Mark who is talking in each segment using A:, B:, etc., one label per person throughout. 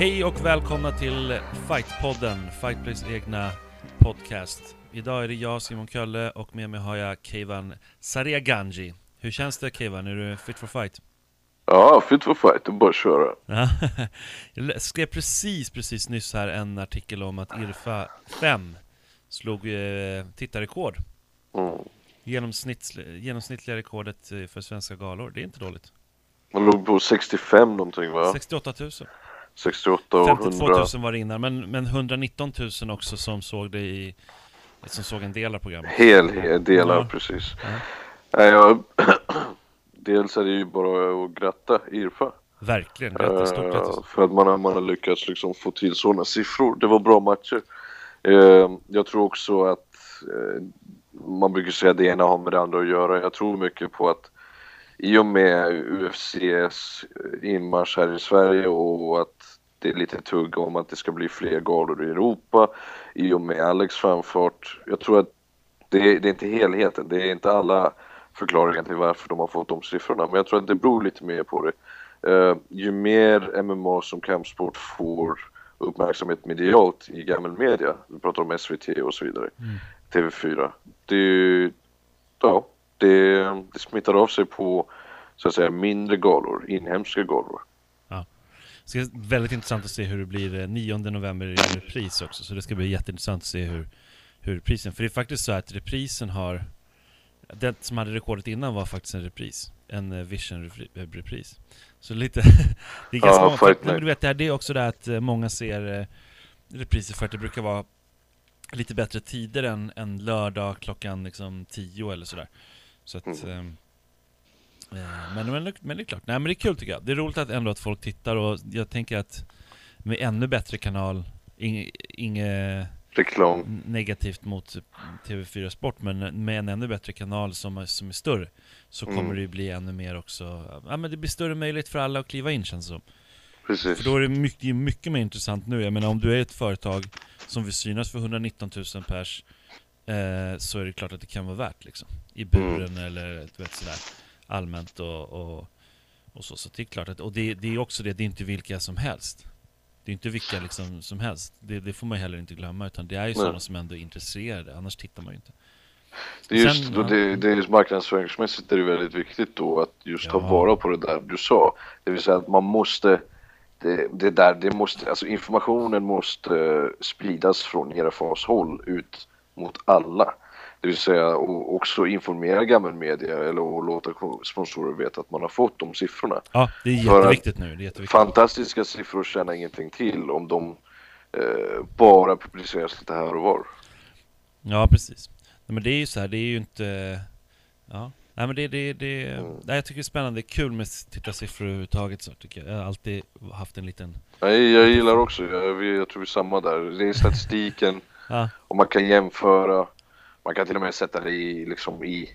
A: Hej och välkomna till Fightpodden, Fightplays egna podcast. Idag är det jag, Simon Kölle, och med mig har jag Keivan Sariaganji. Hur känns det Keivan? Är du fit for fight?
B: Ja, fit for fight, det är bara att köra.
A: Ja. Jag skrev precis, precis nyss här en artikel om att Irfa 5 slog eh, tittarrekord.
B: Mm.
A: Genomsnitt, genomsnittliga rekordet eh, för svenska galor, det är inte dåligt.
B: Man låg på 65 någonting va?
A: 68 000.
B: 68 och
A: 52
B: 100.
A: 000 var det innan, men, men 119 000 också som såg det i som såg en del av programmet.
B: Hel, hel delar
A: Ja.
B: precis.
A: Ja.
B: Jag, dels är det ju bara att gratta Irfa.
A: Verkligen, grattis, stort
B: Eh,
A: grattis.
B: för att man har, man har lyckats liksom få till sådana siffror. Det var bra matcher. Eh, jag tror också att eh, man brukar säga att det ena har med det andra att göra. Jag tror mycket på att i och med UFCs inmarsch här i Sverige och att det är lite tugg om att det ska bli fler galor i Europa i och med Alex framfart. Jag tror att det, det är inte helheten, det är inte alla förklaringar till varför de har fått de siffrorna, men jag tror att det beror lite mer på det. Eh, ju mer MMA som kampsport får uppmärksamhet medialt i gammal media, vi pratar om SVT och så vidare,
A: Mm.
B: TV4, det, ja, det, det smittar av sig på så att säga mindre galor, inhemska galor.
A: Så det är väldigt intressant att se hur det blir eh, 9 november i repris också, så det ska bli jätteintressant att se hur, hur reprisen, för det är faktiskt så att reprisen har Den som hade rekordet innan var faktiskt en repris, en eh, Vision-repris Så lite, det är ganska
B: Ja,
A: många, men du vet, det här- det är också det att eh, många ser eh, repriser för att det brukar vara lite bättre tider än, än lördag klockan liksom 10 eller sådär. Så att
B: Mm.
A: Eh, Men, men, men det är klart, nej men det är kul tycker jag. Det är roligt att ändå att folk tittar och jag tänker att med ännu bättre kanal, inget inge
B: Reklam.
A: negativt mot TV4 Sport, men med en ännu bättre kanal som, som är större så kommer
B: Mm.
A: det ju bli ännu mer också, ja men det blir större möjlighet för alla att kliva in känns det som.
B: Precis.
A: För då är det mycket, mycket mer intressant nu, jag menar om du är ett företag som vill synas för 119 000 pers eh, så är det klart att det kan vara värt liksom. I buren eller du vet sådär allmänt och, och, och så. Så det är klart att, och det, det är också det, det är inte vilka som helst. Det är inte vilka liksom som helst. Det, det får man heller inte glömma, utan det är ju sådana som ändå är intresserade, annars tittar man ju inte.
B: Det är just
A: Sen,
B: då det, det är marknadsföringsmässigt är det väldigt viktigt då att just ta
A: Ja.
B: vara på det där du sa. Det vill säga att man måste, det, det där, det måste, alltså informationen måste eh, spridas från ERFAs håll ut mot alla. Det vill säga också informera gammal media eller och låta sponsorer veta att man har fått de siffrorna.
A: Ja, det är jätteviktigt nu. Det är jätteviktigt.
B: Fantastiska siffror tjänar ingenting till om de eh, bara publiceras lite här och var.
A: Ja, precis. Nej, men det är ju så här, det är ju inte... Ja. Nej men det, det, det,
B: Mm.
A: nej, jag tycker det är spännande, det är kul med tittarsiffror överhuvudtaget så tycker jag. Jag har alltid haft en liten...
B: Nej, jag gillar också, jag, jag tror vi är samma där. Det är statistiken
A: Ja,
B: och man kan jämföra. Man kan till och med sätta det i, liksom i,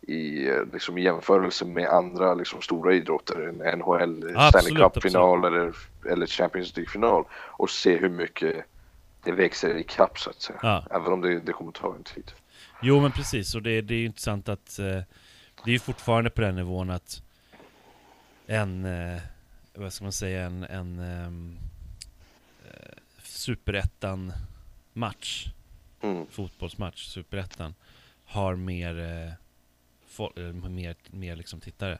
B: i eh, liksom jämförelse med andra liksom stora idrotter. En NHL, Stanley Cup-final eller, eller Champions League-final. Och se hur mycket det växer i kapp så att säga.
A: ja.
B: Även om det, det kommer ta en tid.
A: Jo men precis, och det, det är ju intressant att eh, det är ju fortfarande på den nivån att en, eh, vad ska man säga, en, en ehm, eh, superettan match,
B: Mm.
A: fotbollsmatch, superettan, har mer, eh, eh, mer, mer liksom tittare.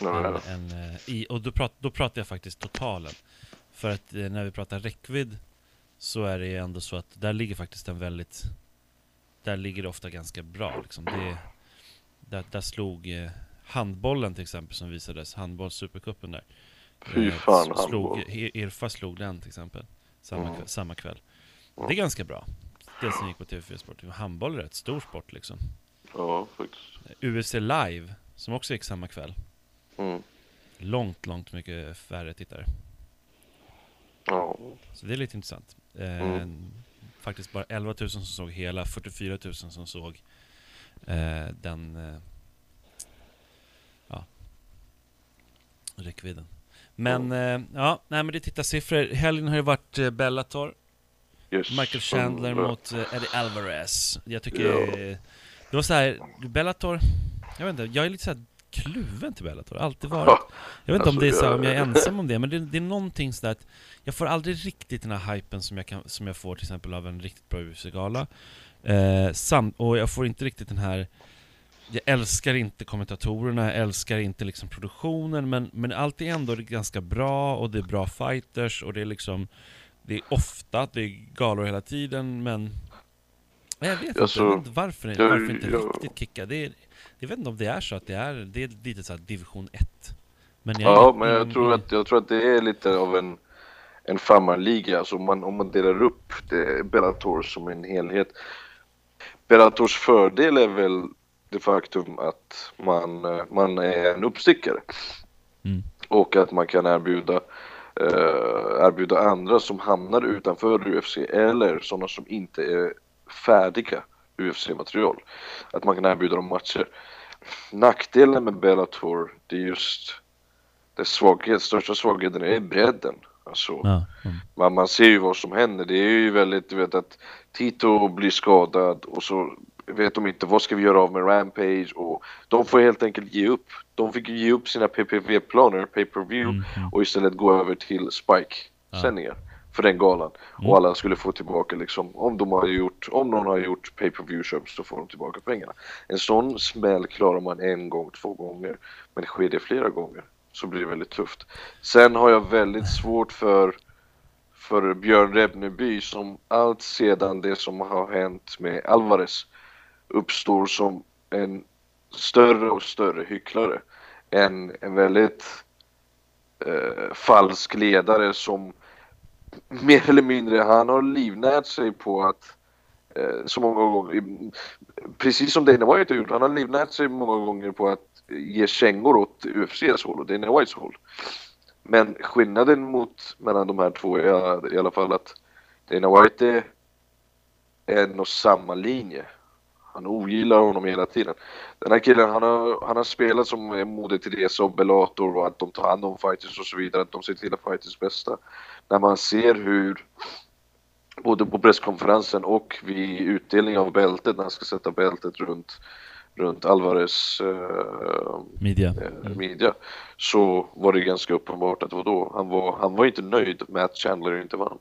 B: Ja,
A: än, än, eh, i, och då, prat, då pratar jag faktiskt totalen. För att eh, när vi pratar räckvidd så är det ju ändå så att där ligger faktiskt en väldigt Där ligger det ofta ganska bra liksom. det, där, där slog eh, handbollen till exempel som visades, handboll supercupen där
B: Fy
A: Eh,
B: fan,
A: slog,
B: handboll.
A: Ir- Irfa slog den till exempel Samma,
B: Mm.
A: kväll, samma kväll
B: Mm.
A: Det är ganska bra Det som gick på TV4 Sport, handboll är rätt stor sport liksom
B: Ja, faktiskt.
A: UFC live, som också gick samma kväll
B: Mm.
A: Långt, långt mycket färre tittare
B: Ja.
A: Så det är lite intressant. Eh,
B: Mm.
A: Faktiskt bara 11 000 som såg hela, 44 000 som såg eh, den eh, ja, räckvidden. Men eh, ja, nej men det är tittarsiffror. Helgen har ju varit eh, Bellator.
B: Yes.
A: Michael Chandler mot eh, Eddie Alvarez. Jag tycker
B: Ja.
A: det var så här, Bellator, jag vet inte, jag är lite så här kluven till Bellator, alltid varit. Jag vet inte om det är så om jag är ensam om det, men det, det är någonting sådär att jag får aldrig riktigt den här hypen som jag, kan, som jag får till exempel av en riktigt bra UFC-gala. Eh, samt, och jag får inte riktigt den här jag älskar inte kommentatorerna, jag älskar inte liksom produktionen, men, men allt är ändå ganska bra och det är bra fighters och det är liksom Det är ofta, det är galor hela tiden, men jag vet
B: Alltså,
A: inte, jag varför,
B: jag-
A: varför inte
B: jag-
A: riktigt kicka. Det är, jag vet inte om det är så att det är, det är lite så här division 1. Men
B: Ja,
A: vet-
B: men jag tror, att, jag tror att det är lite av en, en farmarliga. Alltså om, man, om man delar upp det, Bellator som en helhet. Bellators fördel är väl det faktum att man, man är en uppstickare.
A: Mm.
B: Och att man kan erbjuda, eh, erbjuda andra som hamnar utanför UFC eller sådana som inte är färdiga UFC-material. Att man kan erbjuda dem matcher. Nackdelen med Bellator, det är just det svaghet, största svagheten är bredden. Alltså,
A: Ja, mm.
B: man, man ser ju vad som händer. Det är ju väldigt, du vet att Tito blir skadad och så vet de inte vad ska vi göra av med Rampage och de får helt enkelt ge upp. De fick ge upp sina PPV-planer, pay-per-view,
A: Mm, mm.
B: och istället gå över till Spike-sändningar för den galan.
A: Mm.
B: Och alla skulle få tillbaka liksom, om de har gjort, om någon har gjort pay-per-view-köp så får de tillbaka pengarna. En sån smäll klarar man en gång, två gånger. Men sker det flera gånger så blir det väldigt tufft. Sen har jag väldigt svårt för för Björn Rebneby som allt sedan det som har hänt med Alvarez uppstår som en större och större hycklare. En, en väldigt eh, falsk ledare som mer eller mindre, han har livnärt sig på att eh, så många gånger, precis som Dana White har gjort, han har livnärt sig många gånger på att ge kängor åt UFCs håll och Dana Whites håll. Men skillnaden mot mellan de här två är i alla fall att Dana White är en och samma linje. Han ogillar honom hela tiden. Den här killen han har, han har spelat som Moder Teresa och Bellator och att de tar hand om fighters och så vidare. Att de ser till att fighters bästa. När man ser hur både på presskonferensen och vid utdelning av bältet när han ska sätta bältet runt, runt Alvarez eh,
A: Media.
B: eh, midja så var det ganska uppenbart att vadå, han var, han var inte nöjd med att Chandler inte vann.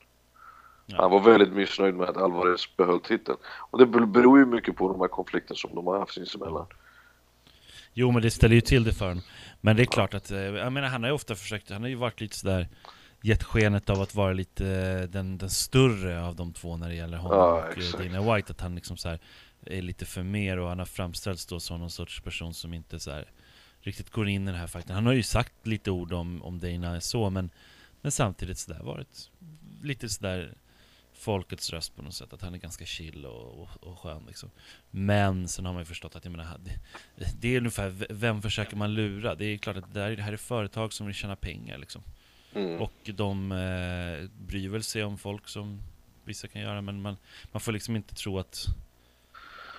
A: Ja.
B: Han var väldigt missnöjd med att Alvarez behöll titeln. Och det beror ju mycket på de här konflikterna som de har haft sinsemellan.
A: Jo men det ställer ju till det för honom. Men det är klart att, eh, jag menar han har ju ofta försökt, han har ju varit lite sådär Gett skenet av att vara lite eh, den, den större av de två när det gäller honom
B: Ja,
A: och eh,
B: exakt.
A: Dana White, att han liksom så här är lite för mer och han har framställts då som någon sorts person som inte så här riktigt går in i den här fighten. Han har ju sagt lite ord om, om Dana så, men, men samtidigt sådär varit lite sådär folkets röst på något sätt, att han är ganska chill och, och, och skön liksom. Men sen har man ju förstått att, jag menar, det, det är ungefär, vem försöker man lura? Det är klart att det här, det här är företag som vill tjäna pengar liksom.
B: Mm.
A: Och de eh, bryr väl sig om folk som vissa kan göra, men man, man får liksom inte tro att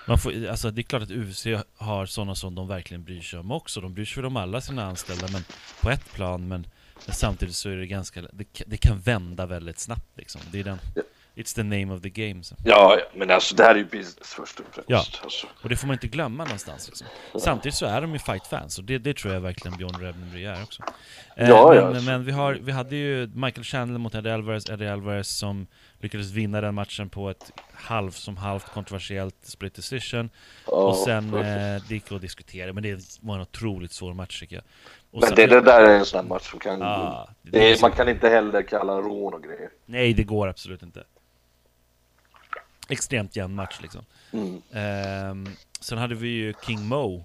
A: man får, alltså det är klart att UFC har sådana som de verkligen bryr sig om också. De bryr sig väl om alla sina anställda, men på ett plan, men, men samtidigt så är det ganska, det, det kan vända väldigt snabbt liksom. Det är den. It's the name of the game. Så.
B: Ja, men alltså det här är ju business först och främst.
A: Ja.
B: Alltså.
A: Och det får man inte glömma någonstans liksom. Samtidigt så är de ju fight-fans, och det, det tror jag verkligen Björn Rebneby är också. Eh,
B: Ja,
A: men,
B: ja, alltså.
A: men vi, har, vi hade ju Michael Chandler mot Eddie Alvarez, Eddie Alvarez som lyckades vinna den matchen på ett halvt som halvt kontroversiellt split decision.
B: Ja,
A: och sen, eh, det gick att diskutera, men det var en otroligt svår match tycker jag. Och
B: men
A: sen-
B: det, det där är en sån match som kan...
A: Ah, det,
B: det är man kan inte heller kalla rån och grejer.
A: Nej, det går absolut inte. Extremt jämn match liksom.
B: Mm.
A: Ehm, sen hade vi ju King Mo.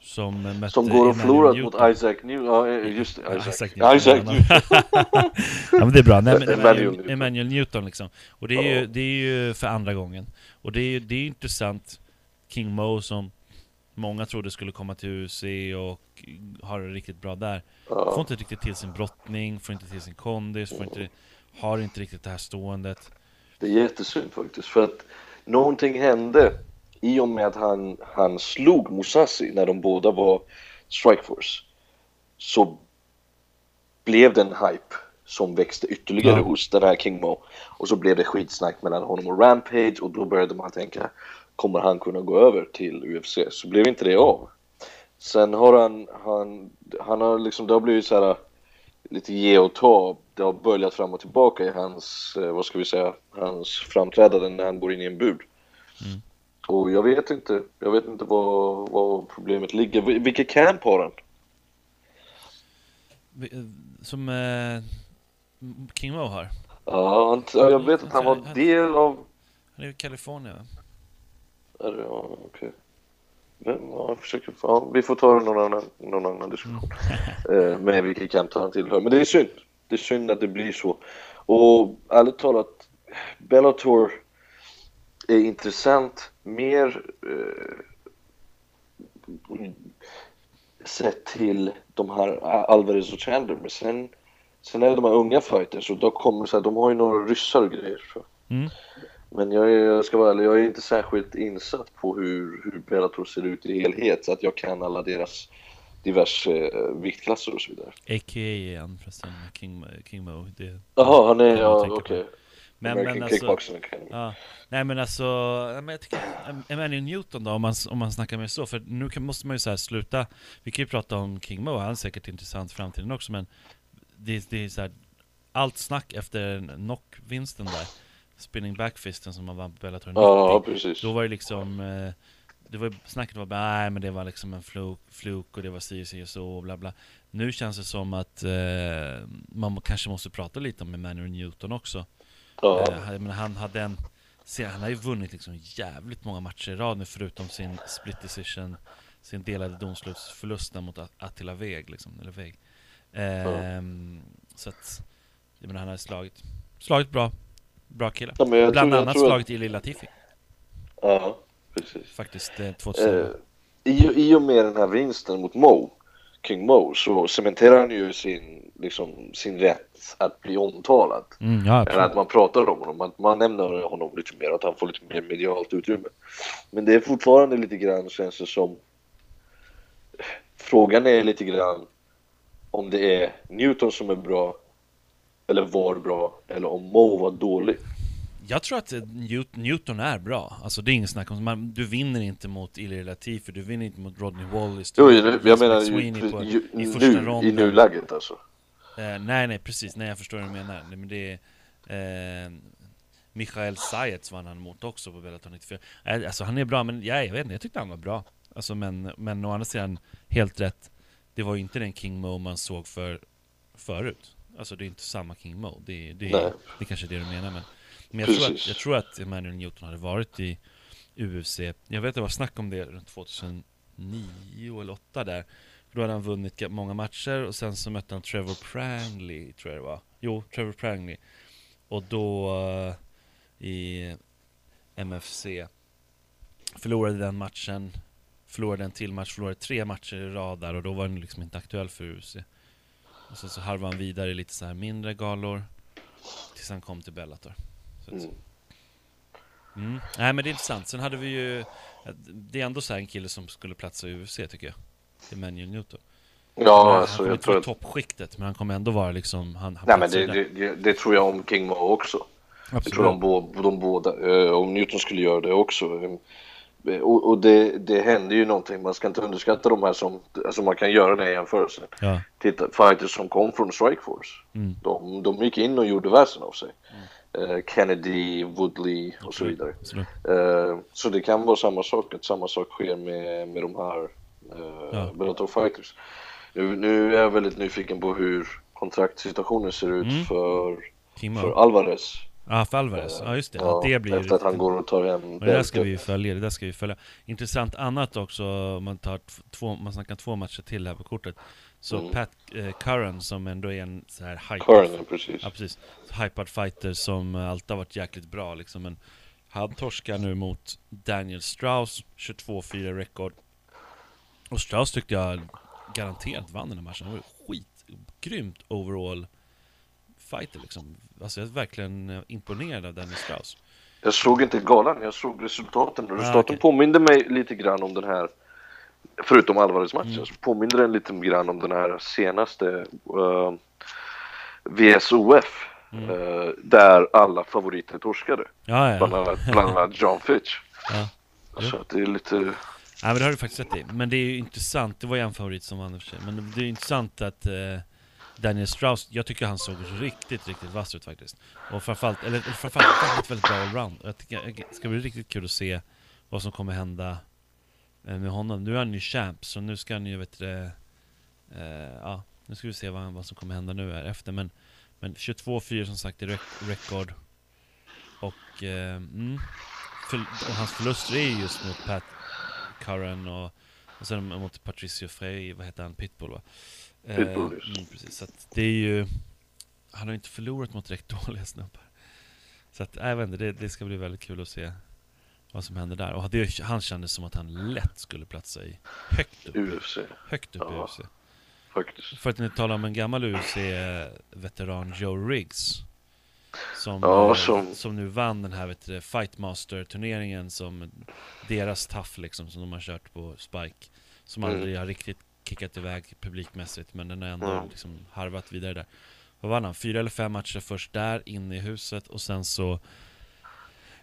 A: Som mötte
B: Som går och
A: Newton.
B: mot Isaac New... Ja, just det. Isaac.
A: Newton.
B: Isaac Newton.
A: ja men det är bra, Nej, men
B: Emmanuel
A: Emmanuel,
B: Newton.
A: Newton liksom. Och det är, ju, det är ju för andra gången. Och det är ju det är intressant, King Mo som många trodde skulle komma till UFC och ha det riktigt bra där. Får inte riktigt till sin brottning, får inte till sin kondis, får inte, har inte riktigt det här ståendet.
B: Det är jättesynd faktiskt för att någonting hände i och med att han, han slog Musashi när de båda var Strikeforce så blev det en hype som växte ytterligare
A: Ja.
B: hos den här King Mo och så blev det skitsnack mellan honom och Rampage och då började man tänka kommer han kunna gå över till UFC? Så blev inte det av. Sen har han, han, han har liksom, det har blivit så här lite ge och ta. Det har böljat fram och tillbaka i hans, eh, vad ska vi säga, hans framträdande när han går in i en bud.
A: Mm.
B: Och jag vet inte, jag vet inte vad, vad problemet ligger. Vil- Vilket camp har han?
A: Som eh, King Mo har.
B: Ja, han, ja, jag vet att han var del av...
A: Han är i Kalifornien va?
B: Ja, okej. Vem, ja, jag försöker, ja, vi får ta någon annan, någon annan diskussion. eh, med vilket camp han tillhör. Men det är synd. Det är synd att det blir så. Och ärligt talat, Bellator är intressant mer eh, sett till de här Alvarez och Chandler. Men sen, sen är det de här unga fighters och då kommer så här, de har ju några ryssar och grejer. Så.
A: Mm.
B: Men jag, är, jag ska vara ärlig, jag är inte särskilt insatt på hur, hur Bellator ser ut i helhet så att jag kan alla deras diverse eh, viktklasser och så vidare.
A: A.k.a. är han förresten, King, King Mo.
B: Jaha, han är, ja okej.
A: men,
B: American
A: men alltså, ja, nej men alltså, ja, men jag tycker, Em- Emmanuel Newton då, om man, om man snackar med så, för nu kan, måste man ju så här sluta, vi kan ju prata om King Mo, han är säkert intressant i framtiden också, men det, det är så här, allt snack efter knockvinsten där, spinning backfisten som man vann på Bellator 90,
B: Ja, precis.
A: Då var det liksom eh, det var, Snacket var bara nej men det var liksom en fluk, fluk och det var si och si och så och bla bla. Nu känns det som att eh, man kanske måste prata lite om Emmanuel Newton också.
B: Ja,
A: eh, menar, Han hade en se, Han har ju vunnit liksom jävligt många matcher i rad nu förutom sin split decision Sin delade domslutsförlust mot Attila Veg liksom, eller Veg. Ehm, Så att Jag menar han har slagit Slagit bra Bra kille
B: Ja,
A: Bland
B: tror-
A: annat
B: tror att-
A: slagit Ili Latifi
B: ja precis.
A: Faktiskt eh, 2011
B: Eh, i, I och med den här vinsten mot Mo, King Mo, så cementerar han ju sin, liksom, sin rätt att bli omtalad.
A: Mm, ja,
B: Eller att man pratar om honom, att man nämner honom lite mer, att han får lite mer medialt utrymme. Men det är fortfarande lite grann, känns det som... Frågan är lite grann om det är Newton som är bra, eller var bra, eller om Mo var dålig.
A: Jag tror att Newt- Newton är bra, alltså det är inget snack om man, Du vinner inte mot Ilir Latifi, du vinner inte mot Rodney Wallace.
B: Jo, jag, jag menar ju,
A: på,
B: ju,
A: i första
B: nu, i
A: ronden
B: nuläget alltså.
A: eh, Nej nej precis, nej jag förstår vad du menar. Nej, men det är eh, Michael Zayets vann han mot också på Bellator 94 eh, Alltså han är bra, men ja, jag vet inte, jag tyckte han var bra. Alltså men, men å andra sidan, helt rätt. Det var ju inte den King Mo man såg för förut Alltså det är inte samma King Mo, det, det, det kanske är det du menar men Men jag tror, att, jag tror att Emmanuel Newton hade varit i UFC Jag vet det var snack om det runt 2009 eller 2008 där. För Då hade han vunnit ga- många matcher och sen så mötte han Trevor Prangley, tror jag det var. Jo, Trevor Prangley. Och då eh, i MFC Förlorade den matchen Förlorade en till match, förlorade tre matcher i rad där och då var han liksom inte aktuell för UFC Och sen så harvade han vidare i lite så här mindre galor Tills han kom till Bellator så
B: Mm.
A: mm. Nej men det är intressant, sen hade vi ju Det är ändå så här en kille som skulle platsa i UFC tycker jag Emmanuel Newton
B: Ja,
A: han
B: alltså
A: kommer
B: jag tror att...
A: toppskiktet men han kommer ändå vara liksom han, han
B: Nej men det, det, det, tror jag om King Mo också. Jag
A: Absolut.
B: tror de, bo, de båda, eh, om Newton skulle göra det också. Och, och det, det händer ju någonting, man ska inte underskatta de här som, alltså man kan göra den jämförelsen.
A: Ja,
B: Titta, fighters som kom från Strikeforce.
A: Mm.
B: De, de gick in och gjorde väsen av sig. Eh, Kennedy, Woodley och så vidare. Eh, så det kan vara samma sak, att samma sak sker med, med de här eh,
A: Ja.
B: Bellator fighters. Nu, nu är jag väldigt nyfiken på hur kontraktsituationen ser ut
A: Mm.
B: för, för Alvarez.
A: Ja, för Alvarez. Ja, just det. Ja, det blir
B: efter att han går och tar hem
A: det där ska vi följa, det där ska vi följa. Intressant annat också, om man tar två, man snackar två matcher till här på kortet. Så
B: Mm.
A: Pat eh, Curran som ändå är en så här hypad,
B: Curran, precis.
A: ja, precis, hypad fighter som alltid har varit jäkligt bra liksom. Men han torskar nu mot Daniel Strauss, 22-4 rekord. Och Strauss tyckte jag garanterat vann den här matchen. Han var skitgrymt overall fighter liksom. Alltså jag är verkligen eh, imponerad av Daniel Strauss.
B: Jag såg inte galan, jag såg resultaten.
A: Ah,
B: resultaten
A: okej.
B: påminde mig lite grann om den här, förutom Alvarez-matchen,
A: Mm.
B: så påminde den lite grann om den här senaste uh, VSOF.
A: Mm.
B: eh, där alla favoriter torskade.
A: Ja, ja,
B: Bland
A: ja.
B: annat, bland annat John Fitch.
A: ja.
B: Så att det är lite...
A: Nej men det har du faktiskt rätt i. Men det är ju intressant, det var ju en favorit som vann i och för sig. Men det är intressant att eh, Daniel Strauss, jag tycker han såg riktigt, riktigt vass ut faktiskt. Och framförallt, eller framförallt väldigt, väldigt bra allround. Jag tycker det ska bli riktigt kul att se vad som kommer hända eh, med honom. Nu är han ju champ, så nu ska han ju, vet du, eh, ja, nu ska vi se vad, vad som kommer hända nu här efter. Men, men 22-4 som sagt det är rekord. Och, eh, mm, för, och hans förluster är ju just mot Pat Curran och, och sen mot Patricio Frey, vad heter han, Pitbull va?
B: Pitbull,
A: eh, mm, precis, så det är ju Han har inte förlorat mot direkt dåliga snubbar Så att, jag vet inte, det, det ska bli väldigt kul att se Vad som händer där, och det, han kändes som att han lätt skulle platsa i Högt upp
B: UFC.
A: Högt upp
B: Ja.
A: i UFC
B: Faktiskt.
A: För att inte tala om en gammal UFC-veteran Joe Riggs som,
B: Ja,
A: eh,
B: som-
A: som nu vann den här vet du, Fightmaster-turneringen som deras taff liksom, som de har kört på Spike Som
B: Mm.
A: aldrig har riktigt kickat iväg publikmässigt men den har ändå
B: Mm.
A: liksom harvat vidare där Vad vann han? Fyra eller fem matcher först där, inne i huset och sen så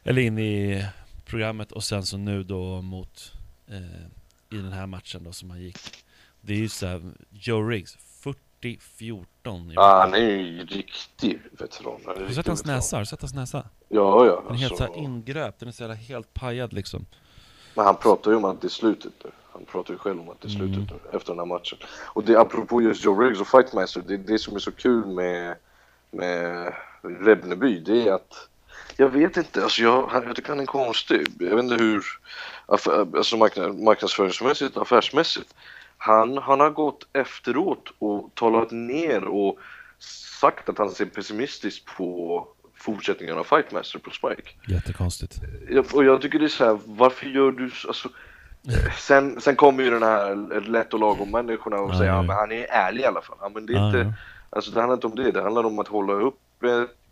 A: Eller in i programmet och sen så nu då mot eh, I den här matchen då som han gick Det är ju såhär, Joe Riggs 40-14 i
B: Ja, han är ju en riktig veteran. En
A: Har du sett hans näsa? Har du sett hans näsa?
B: Ja, ja.
A: Den är helt
B: alltså,
A: såhär ingröpt, den är så jävla helt pajad liksom
B: Men han pratar ju om att det är slutet nu. Han pratar ju själv om att det är slutet
A: Mm.
B: nu efter den här matchen. Och det apropå just Joe Riggs och Fightmaster, det, det som är så kul med, med Rebneby, det är att jag vet inte, alltså jag, jag tycker han är konstig. Jag vet inte hur, alltså marknad, marknadsföringsmässigt, affärsmässigt. Han, han har gått efteråt och talat ner och sagt att han ser pessimistiskt på fortsättningen av Fightmaster på Spike.
A: Jättekonstigt
B: Jag, och jag tycker det är så här, varför gör du så? Alltså, sen, sen kommer ju den här lätt och lagom människorna och
A: Ja,
B: säger
A: ja.
B: men han är ärlig i alla fall. Ja, men det är
A: Ja,
B: inte,
A: ja.
B: alltså det handlar inte om det, det handlar om att hålla upp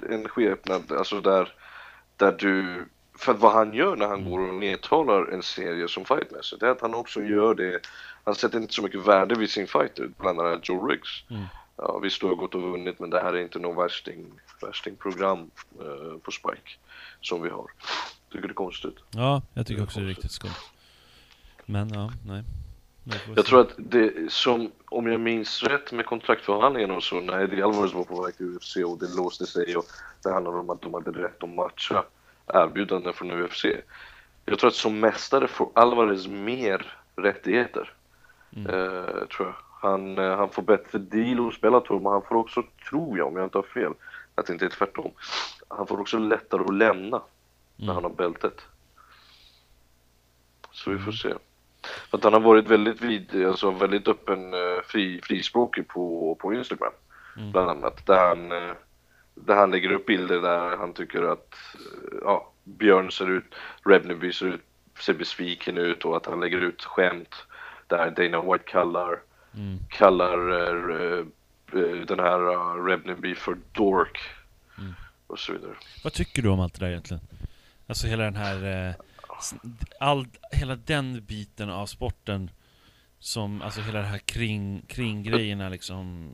B: en skepnad, alltså där, där du, för vad han gör när han
A: Mm.
B: går och nedtalar en serie som Fightmaster, det är att han också gör det, han sätter inte så mycket värde vid sin fighter, bland annat Joe Riggs.
A: Mm.
B: Ja, visst, du har gått och vunnit, men det här är inte någon värsting, värstingprogram eh, på Spike som vi har. Tycker det är konstigt.
A: Ja, jag tycker också det är riktigt skumt Men ja, nej
B: Jag tror att det som, om jag minns rätt med kontraktförhandlingarna och så, när Eddie Alvarez var på väg till UFC och det låste sig och det handlade om att de hade rätt att matcha erbjudanden från UFC. Jag tror att som mästare får Alvarez mer rättigheter,
A: Mm.
B: eh, tror jag. Han, eh, han får bättre deal hos Bellator, men han får också, tror jag, om jag inte har fel, att det inte är tvärtom. Han får också lättare att lämna när
A: Mm.
B: han har bältet. Så vi får se. För att han har varit väldigt vid, alltså väldigt öppen, eh, fri, frispråkig på, på Instagram.
A: Mm.
B: Bland annat. Där han, eh, där han lägger upp bilder där han tycker att eh, ja, Björn ser ut, Rebneby ser ut, ser besviken ut och att han lägger ut skämt där Dana White kallar,
A: Mm.
B: kallar eh, den här uh, Rebneby för dork.
A: Mm.
B: Och så vidare.
A: Vad tycker du om allt det där egentligen? Alltså hela den här Alltså, all, Hela den biten av sporten Som, alltså hela det här kring, kring grejerna liksom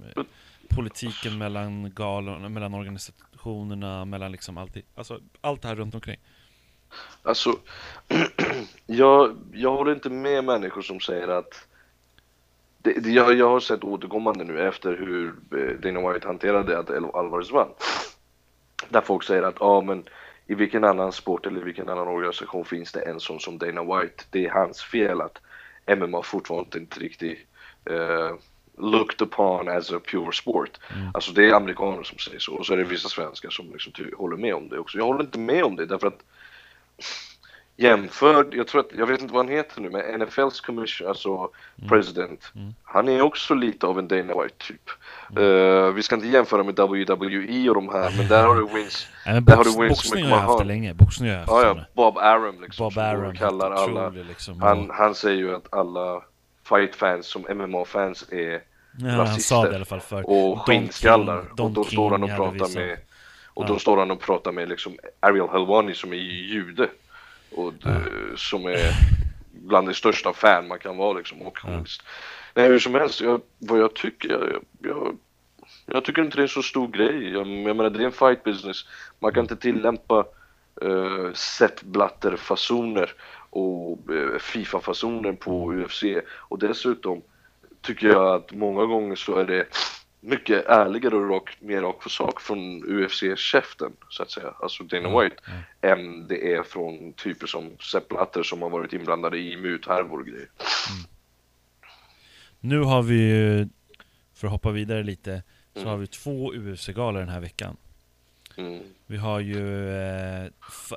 A: Politiken mellan galorna, mellan organisationerna, mellan liksom allt, i- alltså allt det här runt omkring
B: Alltså, jag, jag håller inte med människor som säger att det, det, jag, jag har sett återkommande nu efter hur eh, Dana White hanterade att Alvarez vann. Där folk säger att ja men i vilken annan sport eller vilken annan organisation finns det en sån som Dana White? Det är hans fel att MMA fortfarande inte riktigt eh, looked upon as a pure sport.
A: Mm.
B: Alltså det är amerikaner som säger så och så är det vissa svenskar som liksom håller med om det också. Jag håller inte med om det därför att jämför, jag tror att, jag vet inte vad han heter nu, men NFLs commission, alltså president,
A: Mm.
B: han är också lite av en Dana White typ. Eh, vi ska inte jämföra med WWE och de här, men där har du Vince,
A: men
B: Där har
A: box,
B: du Vince
A: boxning har jag haft det länge, boxning har jag haft
B: ja, ja, Bob Arum liksom,
A: Bob Arum,
B: kallar alla,
A: liksom.
B: Han, han säger ju att alla fight-fans som MMA-fans är
A: ja,
B: rasister. och skinnskallar. Och då står han och pratar med och
A: Ja.
B: då står han och pratar med liksom Ariel Helwani som är jude och d- som är bland de största fan man kan vara liksom och journalist. Nej hur som helst, jag, vad jag tycker, jag, jag, jag tycker inte det är en så stor grej. Jag, jag menar det är en fight business. Man kan inte tillämpa uh, setblatterfasoner och eh, Fifa-fasoner på UFC och dessutom tycker jag att många gånger så är det mycket ärligare och rak, mer rak på sak från UFC-käften så att säga, alltså Dana White,
A: Mm.
B: än det är från typer som Sepp Blatter som har varit inblandade i muthärvor och grejer.
A: Nu har vi ju, för att hoppa vidare lite, så
B: Mm.
A: har vi två UFC-galor den här veckan.
B: Mm.
A: Vi har ju eh,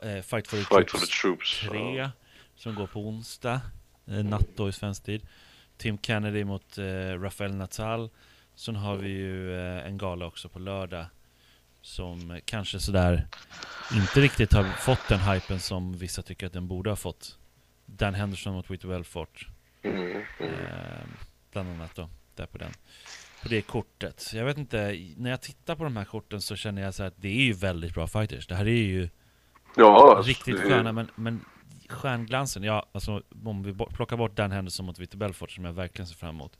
A: eh, Fight for the
B: Fight for the troops.
A: 3
B: Ja.
A: som går på onsdag, eh, natt då i svensk tid. Tim Kennedy mot eh, Rafael Natal. Sen har vi ju eh, en gala också på lördag som kanske sådär inte riktigt har fått den hypen som vissa tycker att den borde ha fått. Dan Henderson mot Whitty Belfort.
B: Mm. Mm.
A: Eh, bland annat då, där på den. På det kortet. Jag vet inte, när jag tittar på de här korten så känner jag så här att det är ju väldigt bra fighters. Det här är ju
B: Ja,
A: riktigt
B: det
A: sköna, men, men stjärnglansen, ja alltså om vi plockar bort Dan Henderson mot Whitty Belfort som jag verkligen ser fram emot.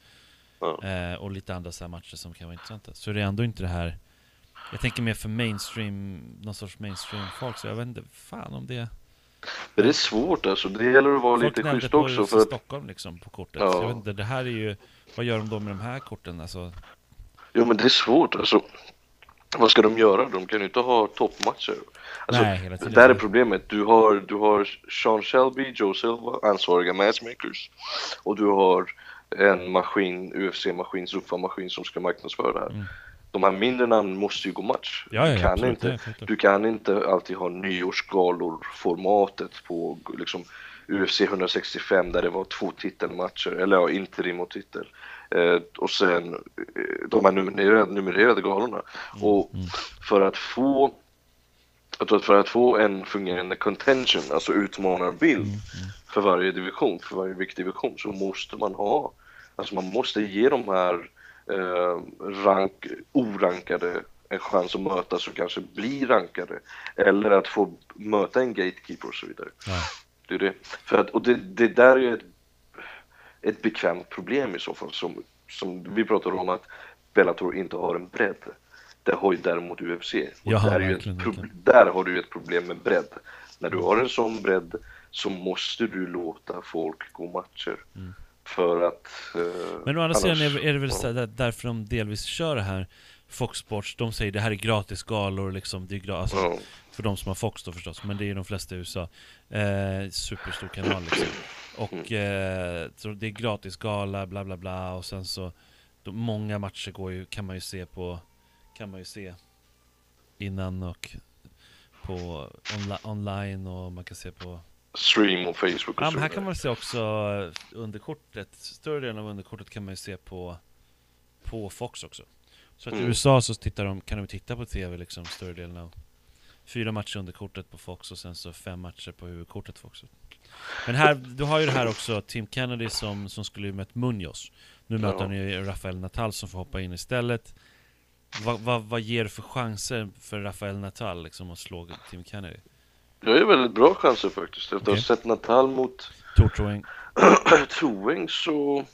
A: Eh, och lite andra så matcher som kan vara intressanta. Så är det ändå inte det här jag tänker mer för mainstream, någon sorts mainstream folk, så jag vet inte fan om det
B: Men det är svårt alltså, det gäller att vara
A: Folk
B: lite schysst också
A: UFC
B: för att
A: Stockholm liksom på kortet.
B: Ja.
A: Så jag vet inte, det här är ju Vad gör de då med de här korten alltså?
B: Jo men det är svårt alltså. Vad ska de göra? De kan ju inte ha toppmatcher. Alltså,
A: Nej, hela tiden.
B: Där är problemet. Du har, du har Sean Shelby, Joe Silva, ansvariga matchmakers. Och du har en maskin, UFC-maskin, Zuffa-maskin som ska marknadsföra det här.
A: Mm.
B: De här mindre namnen måste ju gå match.
A: Ja, ja,
B: du, kan
A: absolut,
B: inte,
A: ja,
B: du kan inte alltid ha nyårsgalor-formatet på liksom, UFC 165 där det var två titelmatcher, eller ja, interim och titel. Eh, och sen eh, de här numrerade, numrerade galorna.
A: Mm,
B: Och för att få jag tror att för att få en fungerande contention, alltså utmanarbild
A: Mm,
B: för varje division, för varje viktdivision, så måste man ha, alltså man måste ge de här eh, rank, orankade en chans att mötas och kanske bli rankade. Eller att få möta en gatekeeper och så vidare.
A: Ja.
B: Det är det. För att, och det, det där är ju ett, ett bekvämt problem i så fall. Som, som vi pratar om att Bellator inte har en bredd. Det har ju däremot UFC. Och
A: Jaha,
B: där, är ju ett där har du ju ett problem med bredd. När du har en sån bredd så måste du låta folk gå matcher. För att... eh,
A: Mm. Men å andra sidan är, är det väl så där, därför de delvis kör det här Fox Sports, de säger det här är gratis galor liksom, det är gra- alltså,
B: Ja.
A: För de som har Fox då förstås, men det är ju de flesta i USA eh, Superstor kanal liksom Och eh, så det är gratis gala, bla bla bla och sen så då, Många matcher går ju, kan man ju se på Kan man ju se Innan och På onli- online och man kan se på
B: Stream och Facebook och
A: Ja, men här kan man se också eh, underkortet, större delen av underkortet kan man ju se på, på Fox också. Så att i
B: Mm.
A: USA så tittar de, kan de titta på TV liksom större delen av Fyra matcher under kortet på Fox och sen så fem matcher på huvudkortet också. Men här, du har ju det här också, Tim Kennedy som, som skulle ju mött Munoz. Nu möter han ju Rafael Natal som får hoppa in istället. Vad, vad, vad ger det för chanser för Rafael Natal liksom att slå Tim Kennedy?
B: Jag är väldigt bra chanser faktiskt. Efter att ha sett Natal mot
A: Tortroing.
B: Troing så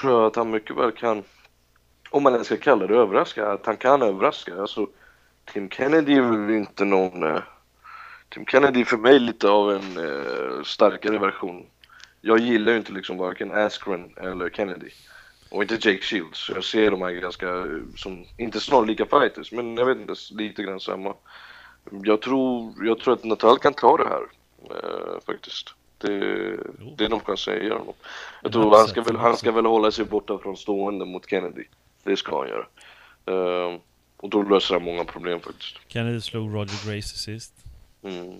B: tror jag att han mycket väl kan, om man ens ska kalla det överraska, att han kan överraska. Alltså, Tim Kennedy är väl inte någon... Eh, Tim Kennedy är för mig lite av en eh, starkare version. Jag gillar ju inte liksom varken Askren eller Kennedy. Och inte Jake Shields. Jag ser de här ganska, eh, som, inte snarlika fighters, men jag vet inte, lite grann samma. Jag tror, jag tror att Natal kan ta det här, eh, faktiskt. Det, det är de chanser jag ger honom. Jag tror han ska, väl, han ska väl hålla sig borta från stående mot Kennedy. Det ska han göra. Ehm, och då löser han många problem faktiskt.
A: Kennedy slog Roger Gracie sist.
B: Mm.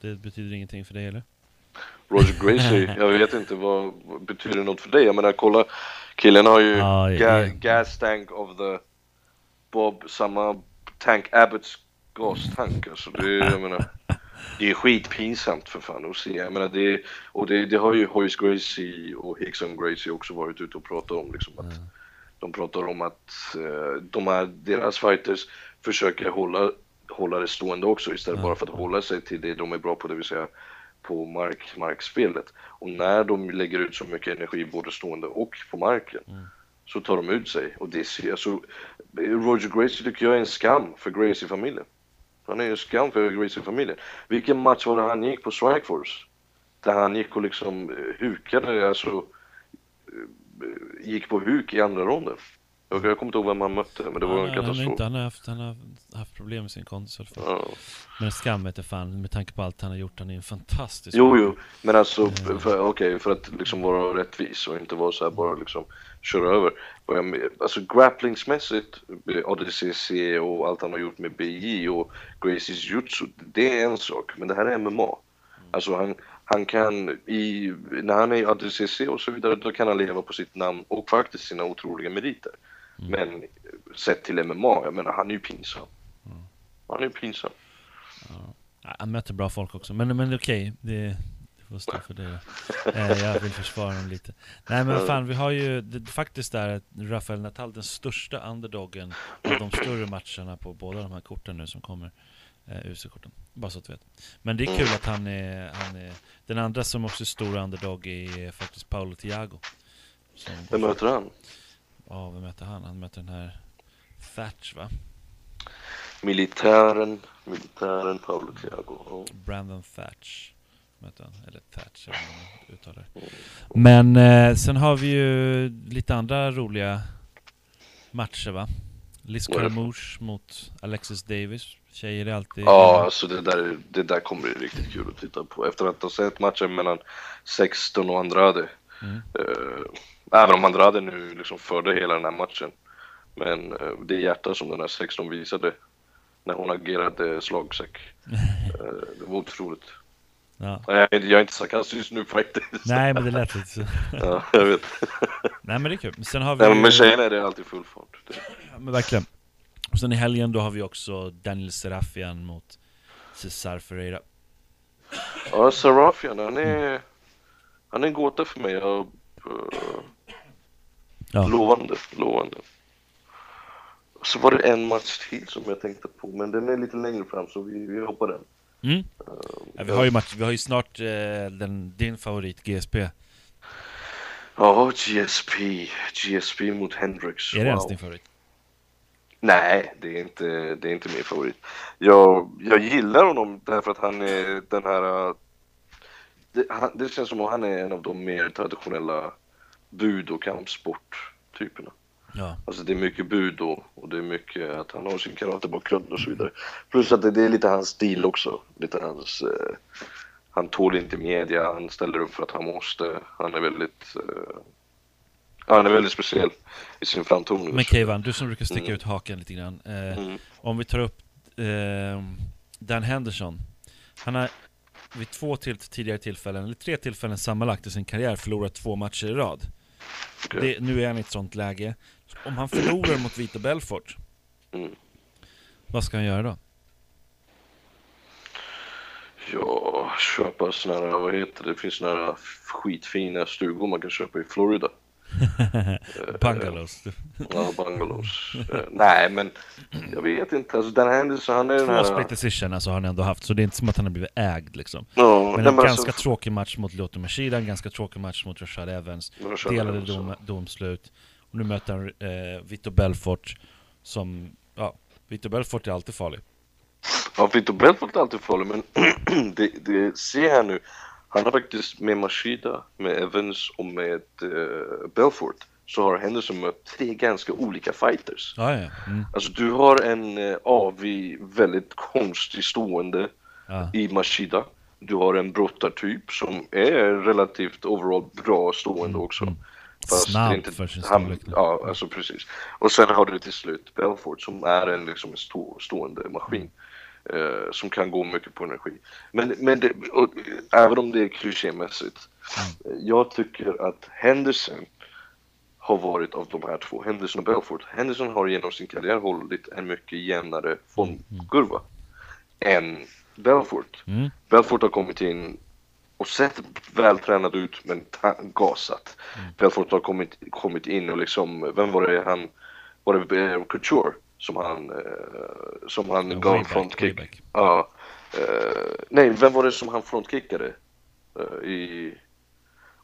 A: Det betyder ingenting för dig eller?
B: Roger Gracie, jag vet inte vad, betyder något för dig? Jag menar kolla, killen har ju
A: Ja,
B: ga,
A: ja.
B: gas tank of the Bob, samma tank Abbotts gastank. Alltså det, jag menar, det är skitpinsamt för fan att se. Jag menar det, och det, det har ju Hoyce Gracie och Hickson Gracie också varit ute och pratat om liksom att de pratar om att eh, de här, deras fighters försöker hålla, hålla det stående också istället
A: Ja.
B: bara för att hålla sig till det de är bra på, det vill säga på mark, markspelet. Och när de lägger ut så mycket energi både stående och på marken
A: Mm.
B: så tar de ut sig. Och det ser, alltså, Roger Gracie tycker jag är en skam för Gracie-familjen. Han är ju en skam för Gracie-familjen. Vilken match var det han gick på Strikeforce? där han gick och liksom eh, hukade, alltså eh, gick på huk i andra ronden. Jag, jag kommer inte ihåg vem han mötte, men det var
A: Ja,
B: en
A: nej,
B: katastrof.
A: inte, han, har haft, han har haft problem med sin alla fall.
B: Ja.
A: Men skam jag fan, med tanke på allt han har gjort. Han är en fantastisk
B: Jo, jo, men alltså, för, okej, för att liksom vara rättvis och inte vara så här bara liksom köra över. Alltså grapplingsmässigt, eh, ADCC och allt han har gjort med BJ och Gracies jutsu, det är en sak, men det här är MMA. Alltså han, han kan, i, när han är i ADCC och så vidare, då kan han leva på sitt namn och faktiskt sina otroliga meriter. Men eh, sett till MMA, jag menar han är ju pinsam. Han är ju pinsam.
A: Ja, han möter bra folk också, men, men okej, det, det får stå för det. Eh, jag vill försvara honom lite. Nej men fan, vi har ju det, faktiskt där Rafael Natal, den största underdogen av de större matcherna på båda de här korten nu som kommer. Eh, UC-korten, bara så att du vet. Men det är kul att han är, han är den andra som också är stor underdog är faktiskt Paolo Thiago.
B: Vem möter han?
A: Ja, vem möter han? Han möter den här Thatch va?
B: Militären, militären Paolo Thiago.
A: Brandon Thatch möter han, eller Thatch eller man uttalar. Men eh, sen har vi ju lite andra roliga matcher va? Liz? Carmouche mot Alexis Davis. Tjejer är alltid...
B: Ja, alltså det där, det där kommer bli riktigt kul att titta på. Efter att ha sett matchen mellan 16 och Andrade.
A: Mm.
B: Även om Andrade nu liksom förde hela den här matchen. Men eh, det hjärta som den här 16 visade när hon agerade slagsäck. Eh, det var otroligt.
A: Ja.
B: Jag är, jag är inte sarkastisk nu faktiskt.
A: Nej men det lät lite så.
B: Ja, jag vet.
A: Nej men det är kul. Sen har vi
B: Nej, men med tjejerna är det alltid full fart. Det,
A: Ja, men verkligen. Och sen i helgen då har vi också Daniel Serafian mot Cesar Ferreira.
B: ja, Serafian, han är, han är en gåta för mig. Jag, eh,
A: Ja.
B: Lovande, lovande. Så var det en match till som jag tänkte på, men den är lite längre fram så vi, vi hoppar den.
A: Mm. Ja, vi har ju match, vi har ju snart eh, den, din favorit GSP.
B: Ja, GSP. GSP mot Hendrix.
A: Är det ens
B: Wow.
A: din favorit?
B: Nej, det är inte, det är inte min favorit. Jag, jag gillar honom därför att han är den här... Det, han, det känns som att han är en av de mer traditionella bud och kampsporttyperna.
A: Ja.
B: Alltså det är mycket bud och, det är mycket att han har sin karatebakgrund och så vidare. Plus att det, det är lite hans stil också. Lite hans... Eh, han tål inte media, han ställer upp för att han måste. Han är väldigt... Eh, han är väldigt speciell i sin framtoning.
A: Men Keivan, du som brukar sticka
B: Mm.
A: ut haken lite grann. Eh,
B: Mm.
A: Om vi tar upp eh, Dan Henderson. Han har vid två till, tidigare tillfällen, eller tre tillfällen sammanlagt i sin karriär förlorat två matcher i rad.
B: Okej.
A: Det, nu är han i ett sånt läge. Om han förlorar mot Vito Belfort,
B: Mm.
A: vad ska han göra då?
B: Ja, köpa såna här, vad heter det, det finns såna här skitfina stugor man kan köpa i Florida.
A: Bungalows.
B: Ja, bungalows. Eh, Nej, men jag vet inte. Alltså Dan Henderson, han är den
A: Två
B: här...
A: split decision alltså har han ändå haft, så det är inte som att han har blivit ägd liksom.
B: Ja,
A: Men en ganska
B: alltså-
A: tråkig match mot Lyoto Machida, en ganska tråkig match mot Rashad Evans.
B: Rashad
A: Delade
B: Evans,
A: dom, domslut. Och nu möter han eh, Vito Belfort som, ja, Vito Belfort är alltid farlig.
B: Ja, Vito Belfort är alltid farlig, men det, det ser jag nu. Han har faktiskt med Machida, med Evans och med eh, Belfort så har Henderson mött tre ganska olika fighters.
A: Ja, ja. Mm.
B: Alltså du har en eh, avig, väldigt konstig stående
A: ja.
B: i Machida. Du har en brottartyp som är relativt overall bra stående också.
A: mm.
B: Fast
A: Snabb
B: inte-
A: för sin
B: han. Ja, alltså precis. Och sen har du till slut Belfort som är en, liksom en stå, stående maskin. Eh, som kan gå mycket på energi. Men, men det, och, även om det är klichémässigt.
A: Mm.
B: Jag tycker att Henderson har varit av de här två, Henderson och Belfort. Henderson har genom sin karriär hållit en mycket jämnare formkurva än Belfort.
A: Mm.
B: Belfort har kommit in och sett vältränad ut men gasat. Belfort har kommit, kommit in och liksom, vem var det han, var det eh, Couture som han, eh, som han
A: Ja,
B: gav frontkick? Ja. Eh, nej, vem var det som han frontkickade eh, i,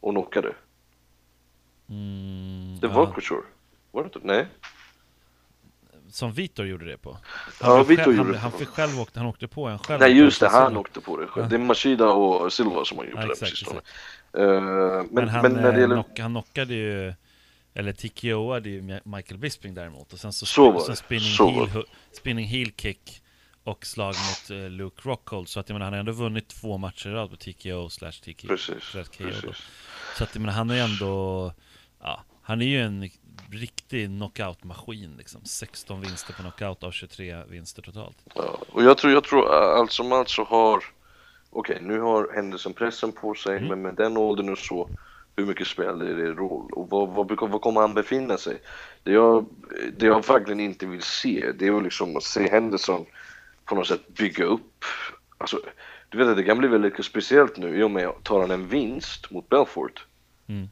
B: och knockade?
A: Mm,
B: Det
A: ja.
B: var Couture. Var det inte? Nej.
A: som Vitor gjorde det på.
B: Ja,
A: blev
B: Vitor gjorde
A: han,
B: det
A: han, fick själv åkte, han åkte på en själv.
B: Nej just det, han åkte på det
A: Ja.
B: själv. Det är Machida och Silva som har gjort
A: Ja,
B: det
A: exakt,
B: sistone.
A: exakt.
B: Eh, men,
A: Men, han,
B: men när det
A: eh,
B: gäller...
A: knock, han knockade ju, eller TKO'ade ju Mi- Michael Bisping däremot. Och sen så,
B: Så det,
A: spinning,
B: så
A: heel, spinning heel kick och slag mot eh, Luke Rockhold. Så att jag menar, han har ändå vunnit två matcher i rad på TKO slash TKO.
B: Precis,
A: slash KO
B: precis.
A: Så att jag menar, han är ändå, ja, han är ju en riktig knockout-maskin liksom. 16 vinster på knockout av 23 vinster totalt.
B: Ja, och jag tror, jag tror allt som allt så har, okej nu har händelsen pressen på sig,
A: Mm.
B: men med den åldern och så, hur mycket spelar det roll? Och vad, vad, brukar- vad kommer han befinna sig? Det jag, det jag verkligen inte vill se, det är liksom att se Henderson på något sätt bygga upp, alltså du vet att det kan bli väldigt speciellt nu i och med att tar han en vinst mot Belfort
A: Mm.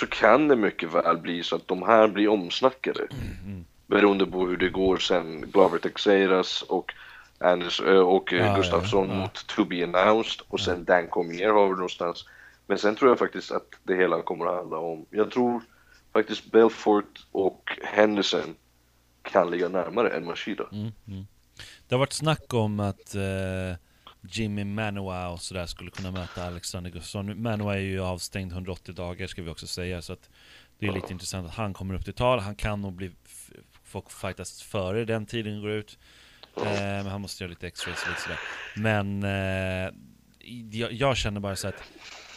B: så kan det mycket väl bli så att de här blir omsnackade
A: Mm.
B: beroende på hur det går sen Glover Texeiras och Anders och eh,
A: Ja,
B: Gustafsson
A: ja, ja.
B: mot To Be Announced och sen Dan Cormier har vi någonstans. Men sen tror jag faktiskt att det hela kommer att handla om, jag tror faktiskt Belfort och Henderson kan ligga närmare än Machida.
A: Mm, mm. Det har varit snack om att eh, Jimmy Manoa och sådär skulle kunna möta Alexander Gustafsson. Manoa är ju avstängd 180 dagar ska vi också säga, så att det är lite intressant att han kommer upp till tal. Han kan nog bli få fightas före den tiden går ut. Eh, men han måste göra lite x-rays och sådär. Men eh, jag, jag känner bara så att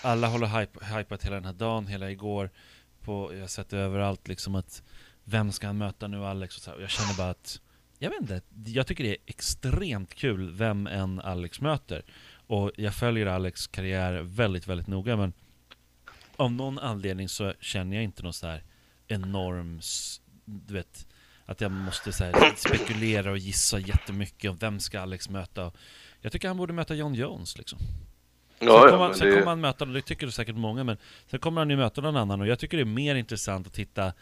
A: alla håller hype, hypat hela den här dagen, hela igår. På, jag har sett det överallt liksom att vem ska han möta nu Alex och så här. Och jag känner bara att jag vet inte, jag tycker det är extremt kul vem än Alex möter. Och jag följer Alex karriär väldigt, väldigt noga men av någon anledning så känner jag inte någon så här enorm, du vet, att jag måste så här spekulera och gissa jättemycket om vem ska Alex möta. Jag tycker han borde möta John Jones liksom. Sen,
B: Ja,
A: kommer,
B: ja,
A: sen
B: det,
A: kommer han möta, det tycker säkert många, men sen kommer han ju möta någon annan och jag tycker det är mer intressant att titta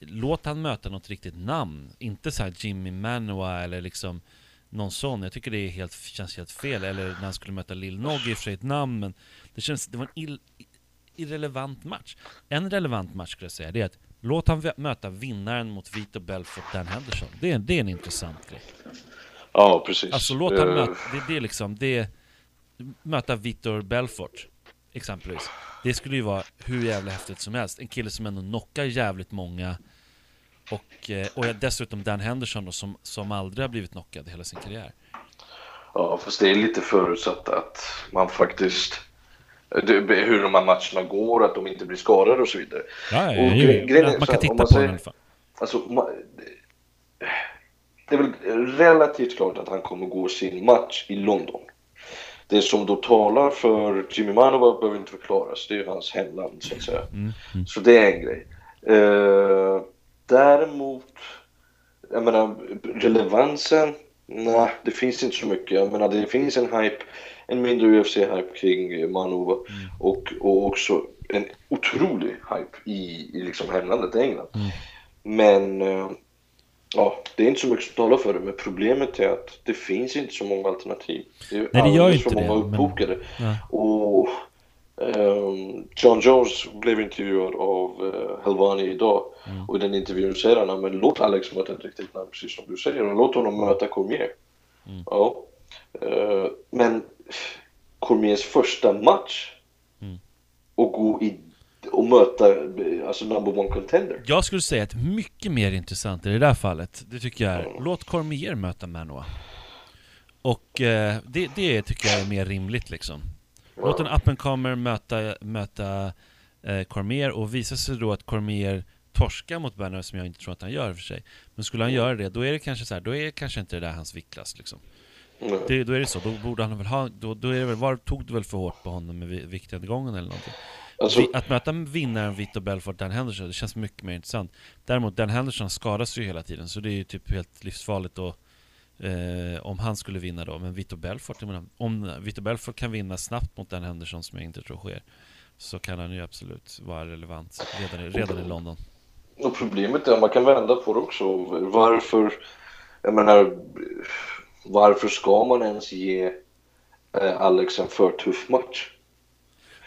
A: Låt han möta något riktigt namn, inte så här Jimmy Manoa eller liksom någon sån. Jag tycker det är helt, känns helt fel. Eller när han skulle möta Lil Noggy, i och för sig ett namn, men det känns, det var en ill, irrelevant match. En relevant match skulle jag säga, det är att låt han möta vinnaren mot Vito Belfort, Dan Henderson. Det är, det är en intressant grej.
B: ja, precis.
A: Alltså låt han
B: Eh,
A: möta, det, det är liksom, det, möta Victor Belfort exempelvis. Det skulle ju vara hur jävla häftigt som helst. En kille som ändå knockar jävligt många. Och, eh, och dessutom Dan Henderson då, som, som aldrig har blivit knockad i hela sin karriär.
B: Ja, fast det är lite förutsatt att man faktiskt hur de här matcherna går, att de inte blir skadade och så vidare.
A: Ja,
B: Och gre- grejen
A: man kan
B: här,
A: titta
B: om
A: på
B: man
A: den i
B: säger-
A: alla fall.
B: Alltså, det är väl relativt klart att han kommer gå sin match i London. Det som då talar för Jimmy Manova behöver inte förklaras, det är ju hans hemland så att säga.
A: Mm, mm.
B: Så det är en grej. Eh, däremot, jag menar relevansen, nej det finns inte så mycket. Jag menar det finns en hype, en mindre UFC-hype kring Manova och, och också en otrolig hype i, i liksom hemlandet England.
A: Mm.
B: Men eh, ja, det är inte så mycket som talar för det. Men problemet är att det finns inte så många alternativ. Det är
A: Nej, det gör inte
B: för
A: det,
B: många
A: men-
B: uppbokade.
A: Ja.
B: Och ehm, John Jones blev intervjuad av uh, Helvani idag
A: Mm.
B: och i den intervjun säger han men låt Alex möta ett riktigt namn precis som du säger och låt honom möta Cormier.
A: Mm.
B: Ja. Eh, men Cormiers första match
A: Mm.
B: och gå i och möta alltså number one contender.
A: Jag skulle säga att mycket mer intressant i det där fallet, det tycker jag är, låt Cormier möta Manoa. Och eh, det, det tycker jag är mer rimligt liksom. Låt en up and comer möta, möta eh, Cormier och visa sig då att Cormier torskar mot Banner som jag inte tror att han gör för sig. Men skulle han göra det, då är det kanske så här, då är kanske inte det där hans viktklass liksom.
B: Mm.
A: Det, då är det så, då borde han väl ha, då, då är det väl, var tog du väl för hårt på honom med vi- viktnedgången eller någonting?
B: Alltså,
A: att möta vinnaren Vito Belfort, Dan Henderson, det känns mycket mer intressant. Däremot, Dan Henderson skadas ju hela tiden, så det är ju typ helt livsfarligt då eh, om han skulle vinna då. Men Vito Belfort, menar, om Vito Belfort kan vinna snabbt mot Dan Henderson, som jag inte tror sker, så kan han ju absolut vara relevant redan i, redan i London.
B: Och problemet är att man kan vända på det också. Varför, jag menar, varför ska man ens ge eh, Alex en för tuff match?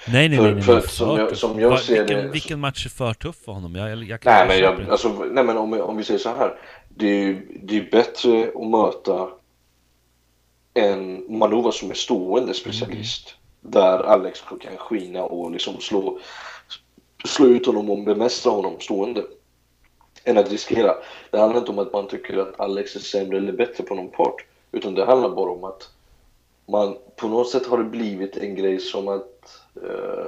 A: Nej, nej,
B: För-
A: nej, nej,
B: för som jag- som jag
A: Va-
B: ser
A: vilken,
B: det-
A: vilken match är för tuff för honom? Jag, jag,
B: Nej men, jag, alltså, nej, men om, om vi säger så här. Det är, ju- det är bättre att möta en Manova som är stående specialist. Där Alex kan skina och liksom slå, slå ut honom och bemästra honom stående. Än att riskera. Det handlar inte om att man tycker att Alex är sämre eller bättre på någon part. Utan det handlar bara om att man på något sätt har det blivit en grej som att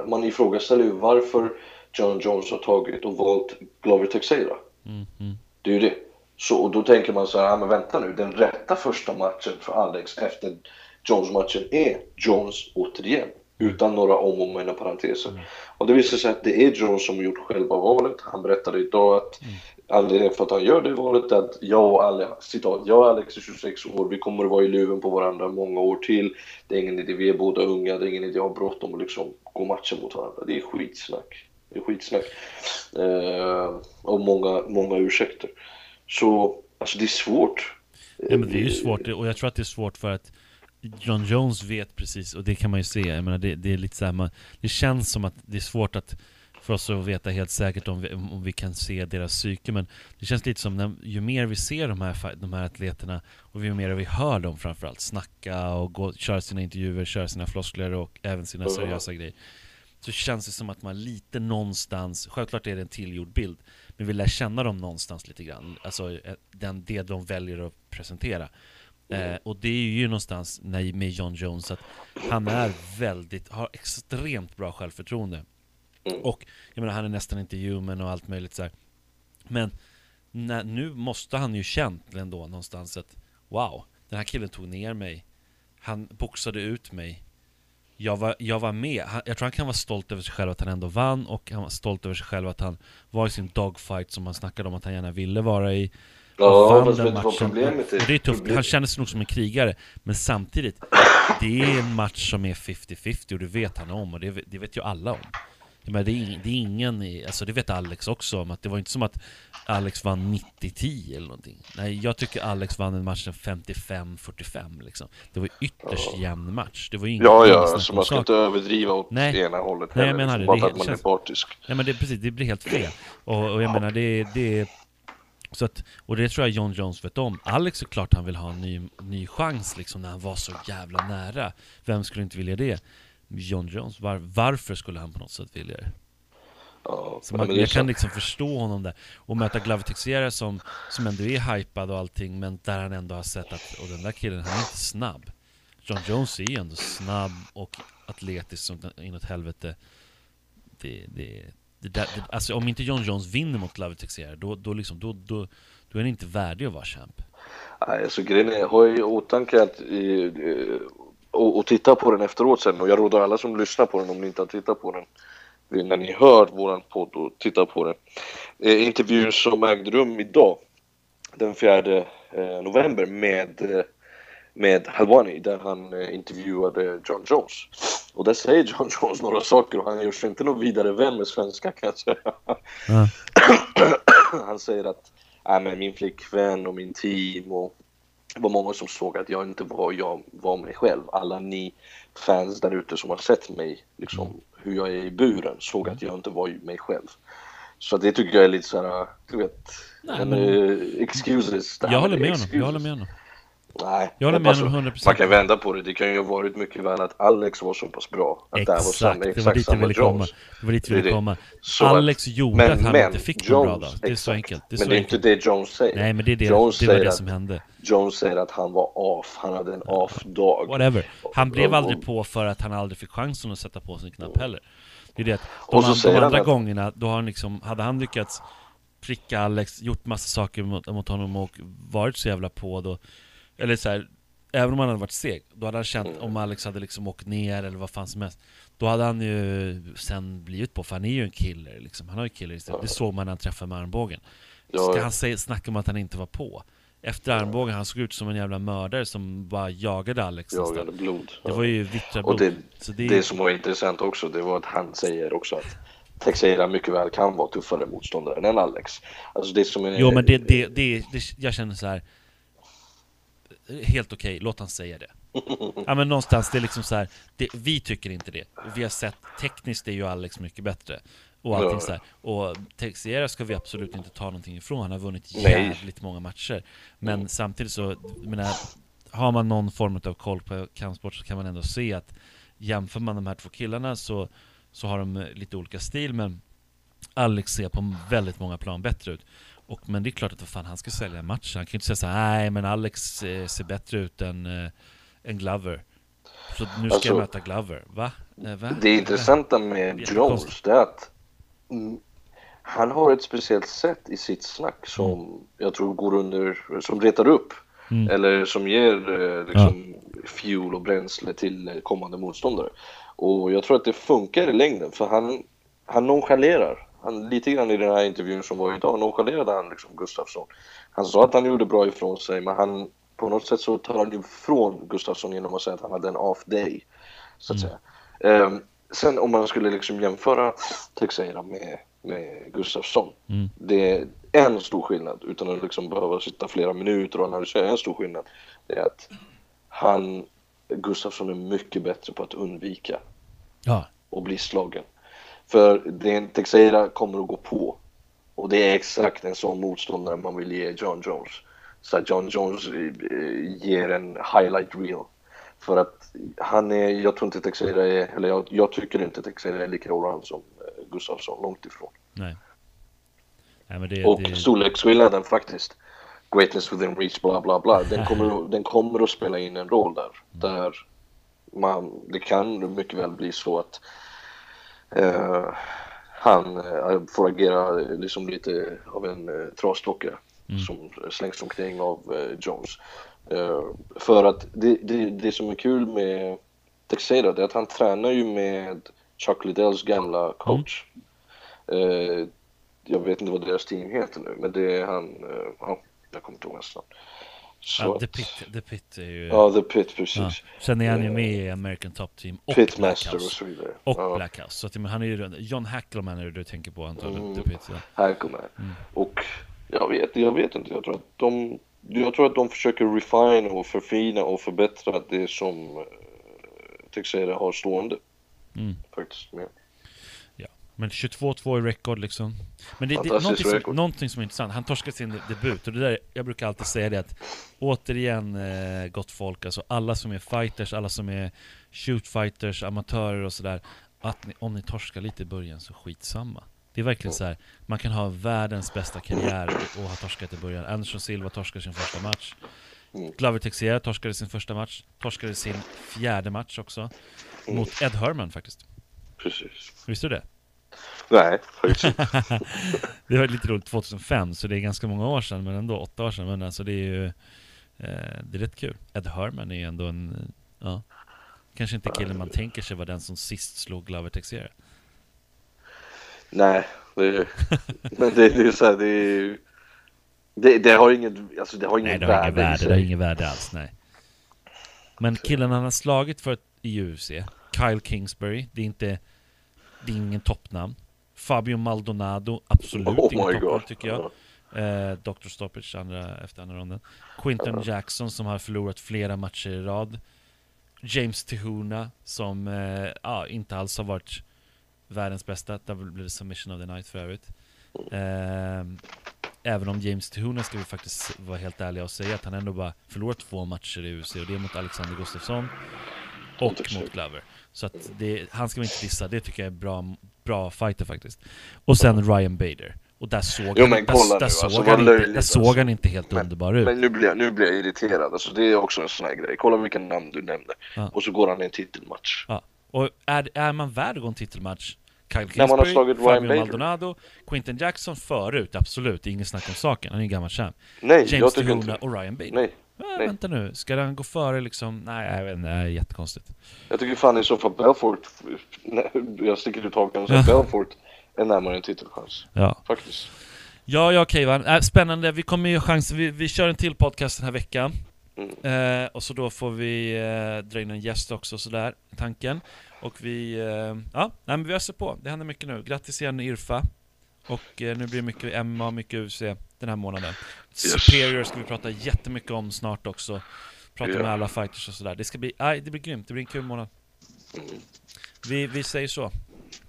B: man ifrågasätter ju varför John Jones har tagit och valt Glover Teixeira.
A: Mm, mm.
B: Det är ju det. Så, och då tänker man så här, ja, men vänta nu, den rätta första matchen för Alex efter Jones-matchen är Jones återigen. Utan några om och och parenteser. Och det visar sig att det är Jones som gjort själva valet. Han berättade idag att anledningen för att han gör det valet är att jag och Alex, citat, jag och Alex är 26 år, vi kommer att vara i luven på varandra många år till. Det är ingen idé, vi är båda unga, det är ingen idé att ha bråttom och liksom gå matcher mot varandra. Det är skitsnack. Det är skitsnack. Eh, och många, många ursäkter. Så, alltså det är svårt.
A: Ja, men det är ju svårt, och jag tror att det är svårt för att John Jones vet precis, och det kan man ju se, jag menar det, det är lite så här, man, det känns som att det är svårt att för oss att veta helt säkert om vi, om vi kan se deras psyke, men det känns lite som när, ju mer vi ser de här, de här atleterna och ju mer vi hör dem framförallt snacka och gå, köra sina intervjuer, köra sina floskler och även sina seriösa grejer så känns det som att man lite någonstans, självklart är det en tillgjord bild, men vi lär känna dem någonstans lite grann. Alltså eh, den, det de väljer att presentera. Eh, och det är ju någonstans när, med John Jones att han är väldigt, har extremt bra självförtroende.
B: Mm.
A: Och jag menar han är nästan inte human och allt möjligt så här. Men när, nu måste han ju känt ändå någonstans att Wow, den här killen tog ner mig. Han boxade ut mig. Jag var, jag var med, han, jag tror han kan vara stolt över sig själv att han ändå vann och han var stolt över sig själv att han var i sin dogfight som han snackade om att han gärna ville vara i.
B: Ja, fast vet du vad problemet är?
A: Det är tufft, han känner sig nog som en krigare. Men samtidigt, det är en match som är 50-50 och det vet han om och det, det vet ju alla om jag menar, det, är, det är ingen, alltså det vet Alex också om att det var inte som att Alex vann 90-10 eller någonting Nej, jag tycker Alex vann en match 55-45 liksom Det var ytterst jämn match Det var ju
B: Ja, ja,
A: snack
B: alltså man ska inte överdriva åt
A: Nej.
B: ena hållet
A: Nej, jag
B: heller,
A: menar
B: liksom,
A: det.
B: bara
A: Det
B: för att man
A: känns-
B: är partisk.
A: Nej men det, precis, det blir helt fel. Och, och jag menar det, det så att, och det tror jag John Jones vet om. Alex är klart han vill ha en ny, ny chans liksom när han var så jävla nära. Vem skulle inte vilja det? John Jones, var, varför skulle han på något sätt vilja det? Så
B: men
A: man, jag kan liksom förstå honom där. Och möta Glover Teixeira som, som ändå är hypad och allting, men där han ändå har sett att, och den där killen, han är inte snabb. John Jones är ju ändå snabb och atletisk som inåt helvete. Det, det, det, där, det, alltså om inte John Jones vinner mot Glover Teixeira, då, då, liksom, då, då, då är han inte värdig att vara champ.
B: Nej, alltså grejen är, ha i åtanke att eh, och, och titta på den efteråt sen och jag råder alla som lyssnar på den om ni inte har tittat på den när ni hör våran podd och titta på den. Eh, intervjun som ägde rum idag den 4 eh, november med eh, med Halwani där han eh, intervjuade John Jones. Och där säger John Jones några saker och han gör sig inte någon vidare vän med svenska kan jag säga.
A: Ja.
B: han säger att äh, men min flickvän och min team och det var många som såg att jag inte var jag var mig själv. Alla ni fans där ute som har sett mig, liksom hur jag är i buren, såg att jag inte var mig själv. Så det tycker jag är lite såhär, du vet,
A: Nej,
B: en,
A: men-
B: eh, excuses. Här
A: Jag håller med honom, jag
B: excuses.
A: håller med honom.
B: Nej,
A: Jag håller
B: men
A: med
B: alltså,
A: honom 100%.
B: Man kan vända på det, det kan ju ha varit mycket väl att Alex var så pass bra. Att det här var
A: Exakt,
B: samma,
A: det var
B: exakt
A: dit
B: samma
A: ville komma.
B: Jones.
A: Det var dit
B: Det är
A: ville
B: det.
A: komma.
B: Så att-
A: Alex gjorde att han inte fick någon bra dag. Det är så
B: exakt.
A: enkelt. Det är
B: men
A: så
B: det är
A: enkelt.
B: inte det Jones säger.
A: Nej men det, är det,
B: Jones
A: det var det
B: att-
A: som hände.
B: Jones säger att han var off, han hade en off-dag.
A: Whatever. Han blev aldrig på för att han aldrig fick chansen att sätta på sin knapp heller. Det är det att de,
B: Och så
A: de
B: han
A: andra
B: att-
A: gångerna, då har han liksom, hade han lyckats pricka Alex, gjort massa saker mot, mot honom och varit så jävla på då Eller så här, även om han hade varit seg, då hade han känt
B: Mm.
A: om Alex hade liksom åkt ner eller vad fan som helst Då hade han ju sen blivit på, för han är ju en killer liksom, han har ju killer istället. Det såg man när han träffade med armbågen
B: Ja,
A: Ska han säga, snacka om att han inte var på? Efter armbågen, han såg ut som en jävla mördare som bara jagade Alex nästan.
B: Jagade blod.
A: Det var ju vittra
B: Och
A: blod.
B: det,
A: så det,
B: det som var intressant också, det var att han säger också att Texeira mycket väl kan vara tuffare motståndare än Alex. Alltså det som är...
A: Jo men det, det, det, det, jag känner så här. Helt okej, låt han säga det. Ja men någonstans, det är liksom så här, det, vi tycker inte det. Vi har sett, tekniskt är ju Alex mycket bättre. Och allting
B: Ja.
A: så här. Och Texiera ska vi absolut inte ta någonting ifrån, han har vunnit
B: Nej.
A: jävligt många matcher. Men
B: Mm.
A: samtidigt så, menar, har man någon form av koll på kampsport så kan man ändå se att jämför man de här två killarna så, så har de lite olika stil, men Alex ser på väldigt många plan bättre ut. Och, men det är klart att vad fan, han ska sälja en match. Han kan inte säga så nej men Alex eh, ser bättre ut än, eh, än Glover. Så nu ska
B: Alltså-
A: jag möta Glover. Va? Eh, va?
B: Det intressanta med. Jones det är att mm, han har ett speciellt sätt i sitt snack som jag tror går under, som retar upp
A: Mm.
B: eller som ger eh, liksom, fuel och bränsle till eh, kommande motståndare. Och jag tror att det funkar i längden för han, han nonchalerar. Han, lite grann i den här intervjun som var idag nonchalerade han liksom Gustafsson. Han sa att han gjorde bra ifrån sig men han på något sätt så tar han ifrån Gustafsson genom att säga att han hade en off day. Så att
A: Mm.
B: säga. Ehm, sen om man skulle liksom jämföra Texeira med, med Gustafsson.
A: Mm.
B: Det är en stor skillnad utan att liksom behöva sitta flera minuter och analysera. En stor skillnad det är att han, Gustafsson är mycket bättre på att undvika
A: Ja,
B: och bli slagen. För det Texeira kommer att gå på. Och det är exakt en sån motståndare man vill ge John Jones. Så att John Jones eh, ger en highlight reel. För att han är, jag tror inte Texeira är, eller jag, jag tycker inte Texeira är lika allround som eh, Gustafsson, långt ifrån.
A: nej. Nej det,
B: Och
A: det
B: storleksskillnaden faktiskt, greatness within reach, bla bla bla, den kommer, den kommer att spela in en roll där. Där man, det kan mycket väl bli så att eh, han eh, får agera liksom lite av en uh, trasdocka
A: Mm.
B: som slängs omkring av eh, Jones. Eh, för att det, det, det som är kul med Texeira det är att han tränar ju med Chuck Liddells gamla coach. Eh, jag vet inte vad deras team heter nu, men det är han, eh, ja, jag kommer inte ihåg hans namn. Så
A: ja, The Pit, The Pit är ju...
B: Ja, The Pit, precis.
A: ja. Sen är han ju
B: Eh,
A: med i American Top Team och
B: Pitmaster och så vidare.
A: Och
B: ja,
A: Blackhouse. Så att, men han är ju John Hackleman är det du tänker på antagligen,
B: Mm.
A: The Pit. Ja.
B: han.
A: Mm.
B: Och jag vet, jag vet inte, jag tror att de jag tror att de försöker refine och förfina och förbättra det som uh, Texeira har stående
A: Mm.
B: faktiskt.
A: Men 22-2 i record liksom. Men det, det,
B: Fantastisk
A: någonting, som, någonting som är intressant, han torskade sin debut och det där, jag brukar alltid säga det att Återigen eh, gott folk, alltså alla som är fighters, alla som är shootfighters, amatörer och sådär Att ni, om ni torskar lite i början så skitsamma Det är verkligen så här. man kan ha världens bästa karriär och, ha torskat i början Anderson Silva torskade sin första match
B: Mm.
A: Glover Teixeira torskade sin första match, torskade sin fjärde match också
B: Mm.
A: Mot Ed Herman faktiskt,
B: Precis.
A: visste du det?
B: Nej, faktiskt.
A: Det var lite roligt 2005, så det är ganska många år sedan, men ändå åtta år sedan. Men alltså det är ju... Eh, det är rätt kul. Ed Herman är ju ändå en... Ja. Kanske inte killen man tänker sig var den som sist slog Glover Teixeira.
B: Nej, det, men det, det är så här, det, är- det, det har inget, alltså det har
A: Nej,
B: inget
A: det har inget
B: värde i
A: värde. Det har inget värde alls, nej. Men killen han har slagit för i UFC, Kyle Kingsbury, det är inte... Det är ingen toppnamn. Fabio Maldonado, absolut
B: Oh
A: toppnamn
B: god.
A: tycker jag. Eh, Dr. Stoppage andra, efter andra ronden. Quinton Jackson som har förlorat flera matcher i rad. James Tehuna som eh, ja, inte alls har varit världens bästa. Det blev submission of the night för övrigt. Eh, även om James Tehuna ska vi faktiskt vara helt ärliga och säga att han ändå bara förlorat två matcher i UFC och det är mot Alexander Gustafsson och mot Glover. Så att det, han ska vi inte dissa, det tycker jag är bra, bra fighter faktiskt. Och sen Ryan Bader. Och där såg
B: Jo,
A: han, där,
B: kolla
A: där såg
B: alltså,
A: han inte, där såg
B: alltså.
A: han inte helt
B: Men-
A: underbar ut.
B: Men nu blir, jag, nu blir jag irriterad, alltså det är också en sån här grej. Kolla vilka namn du nämnde.
A: Ja.
B: Och så går han i en titelmatch.
A: Och är, är man värd att gå en titelmatch? Kyle
B: När man har
A: Kingsbury,
B: slagit Ryan
A: Fabio
B: Bader.
A: Maldonado, Quinton Jackson förut, absolut, det är inget snack om saken. Han är en gammal champ.
B: Nej,
A: James
B: jag tycker inte
A: och Ryan Bader.
B: Nej,
A: Äh. Vänta nu, ska han gå före liksom? Nej, jag vet inte, det är jättekonstigt.
B: jag tycker fan i så fall Belfort, jag sticker ut hakan och säger. Belfort är närmare en titelchans.
A: Ja,
B: Faktiskt.
A: ja, ja okej va. Äh, spännande, vi kommer ju chans, vi, vi kör en till podcast den här veckan.
B: Mm.
A: Eh, och så då får vi eh, dra in en gäst också sådär, tanken. Och vi, eh, ja, nej, men vi öser på. Det händer mycket nu. Grattis igen Irfa. Och eh, nu blir det mycket MMA, mycket UFC den här månaden.
B: Yes.
A: Superior ska vi prata jättemycket om snart också. prata
B: Ja.
A: med alla fighters och sådär. Det ska bli, aj, det blir grymt, det blir en kul månad. Vi, vi säger så.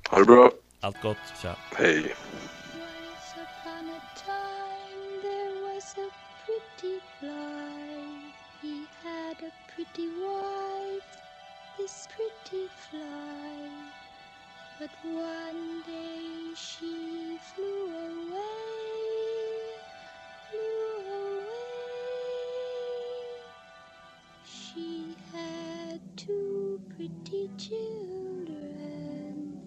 B: Ha det bra.
A: Allt gott, tja.
B: Hej.
C: Once upon a time there was a pretty fly. He had a pretty wife, this pretty fly. But one day she flew away, pretty children.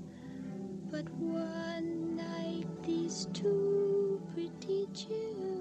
C: But one night these two pretty children.